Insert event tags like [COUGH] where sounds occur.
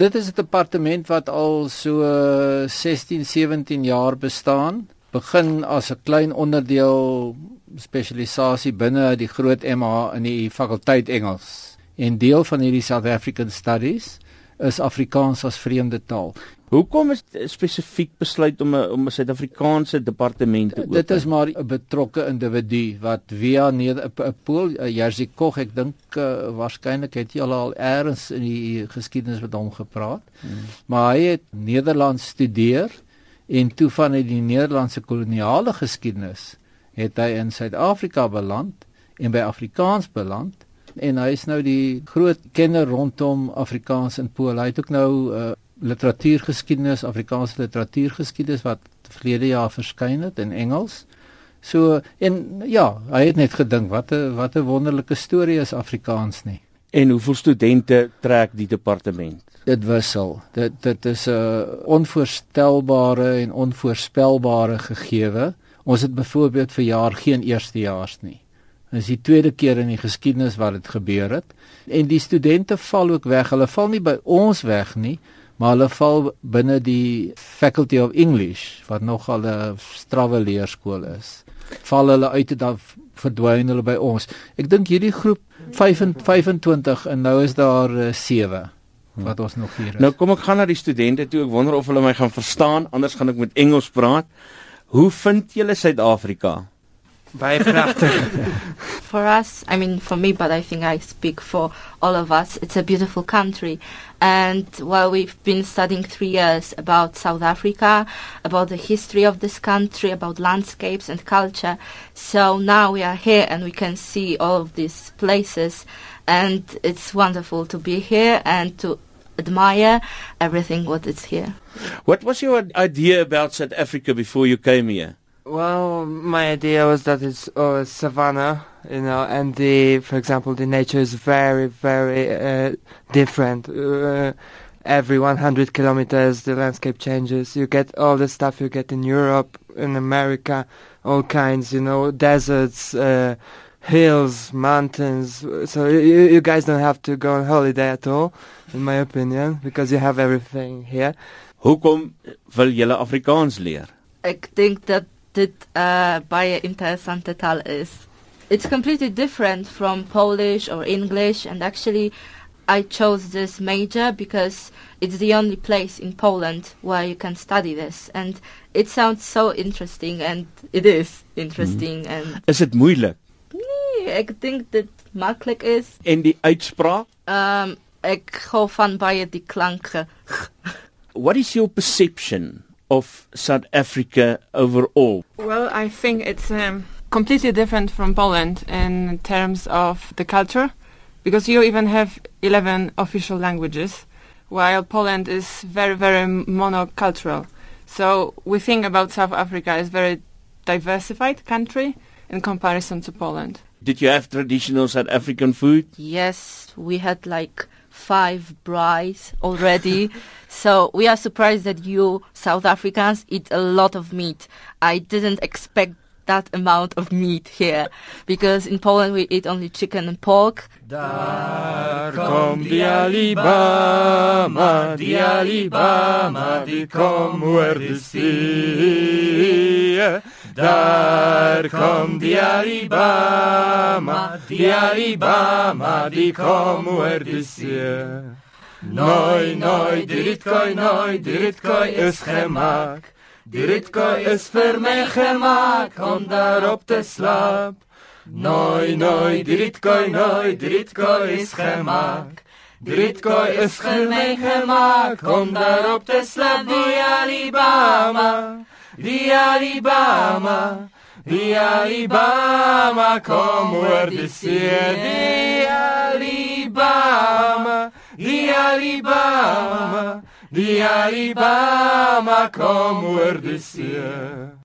Dit is 'n departement wat al so 16, 17 jaar bestaan. Begin as 'n klein onderdeel spesialisasie binne die groot MH in die fakulteit Engels. En deel van hierdie South African Studies is Afrikaans as vreemde taal. Hoekom is spesifiek besluit om 'n om 'n Suid-Afrikaanse departement te open? Dit is maar 'n betrokke individu wat via 'n Pool Jerzy Koch, ek dink uh, waarskynlik het jy al al eers in die geskiedenis met hom gepraat. Hmm. Maar hy het Nederlands studeer en toe van die Nederlandse koloniale geskiedenis het hy in Suid-Afrika beland en by Afrikaans beland en hy is nou die groot kenner rondom Afrikaans in Pool. Hy het ook nou uh, literatuurgeskiedenis, Afrikaanse literatuurgeskiedenis wat verlede jaar verskyn het in Engels. So en ja, hy het net gedink wat 'n wat 'n wonderlike storie is Afrikaans nie. En hoeveel studente trek die departement? Dit wissel. Dit dit is 'n onvoorstelbare en onvoorspelbare gegewe. Ons het byvoorbeeld vir jaar geen eerstejaars nie. Dit is die tweede keer in die geskiedenis wat dit gebeur het. En die studente val ook weg. Hulle val nie by ons weg nie, maar hulle val binne die Faculty of English wat nogal 'n strawwe leerskool is. Val hulle uit en dan verdwyn hulle by ons. Ek dink hierdie groep 25 en nou is daar 7 eh, wat ons nog hier is. Nou kom ek gaan na die studente toe. Ek wonder of hulle my gaan verstaan, anders gaan ek met Engels praat. Hoe vind julle Suid-Afrika? Baie pragtig. [LAUGHS] for us, I mean for me, but I think I speak for all of us, it's a beautiful country. And while we've been studying three years about South Africa, about the history of this country, about landscapes and culture, so now we are here and we can see all of these places. And it's wonderful to be here and to admire everything what is here. What was your idea about South Africa before you came here? Well, my idea was that it's uh, savannah, you know, and the, for example, the nature is very, very uh, different. Uh, every 100 kilometers, the landscape changes. You get all the stuff you get in Europe, in America, all kinds, you know, deserts, uh, hills, mountains. So you, you guys don't have to go on holiday at all, in my opinion, because you have everything here. Hoekom wil julle Afrikaans leer? Ek dink dat dit uh, baie interessante taal is. It's completely different from Polish or English, and actually, I chose this major because it's the only place in Poland where you can study this, and it sounds so interesting, and it is interesting. Mm. And is it moeilik? Nee, ek dink dit maklik is. En die uitspraak? Um, ek hou van baie die klanke. What is your perception of South Africa overall? Well, I think it's um, completely different from Poland in terms of the culture, because you even have 11 official languages, while Poland is very, very monocultural. So we think about South Africa as very diversified country in comparison to Poland. Did you have traditional South African food? Yes, we had like five brides already. [LAUGHS] so we are surprised that you South Africans eat a lot of meat. I didn't expect that amount of meat here because in Poland we eat only chicken and pork. Daar kom die Alibama, die Alibama, die kom oor die see. Daar kom die Alibama, die Alibama, die kom oor die see. Noi, noi, dit koi, noi, dit koi is gemaak. Dit koi is vir my gemaak om daarop te slaap. Noi, noi, dit koi, noi, dit koi is gemaak. Dit koi is vir my gemaak om daarop te slaap. Die Alibama. Die Alibama, die Alibama, kom oor die see. Die Alibama, die Alibama, die Alibama, kom oor die see.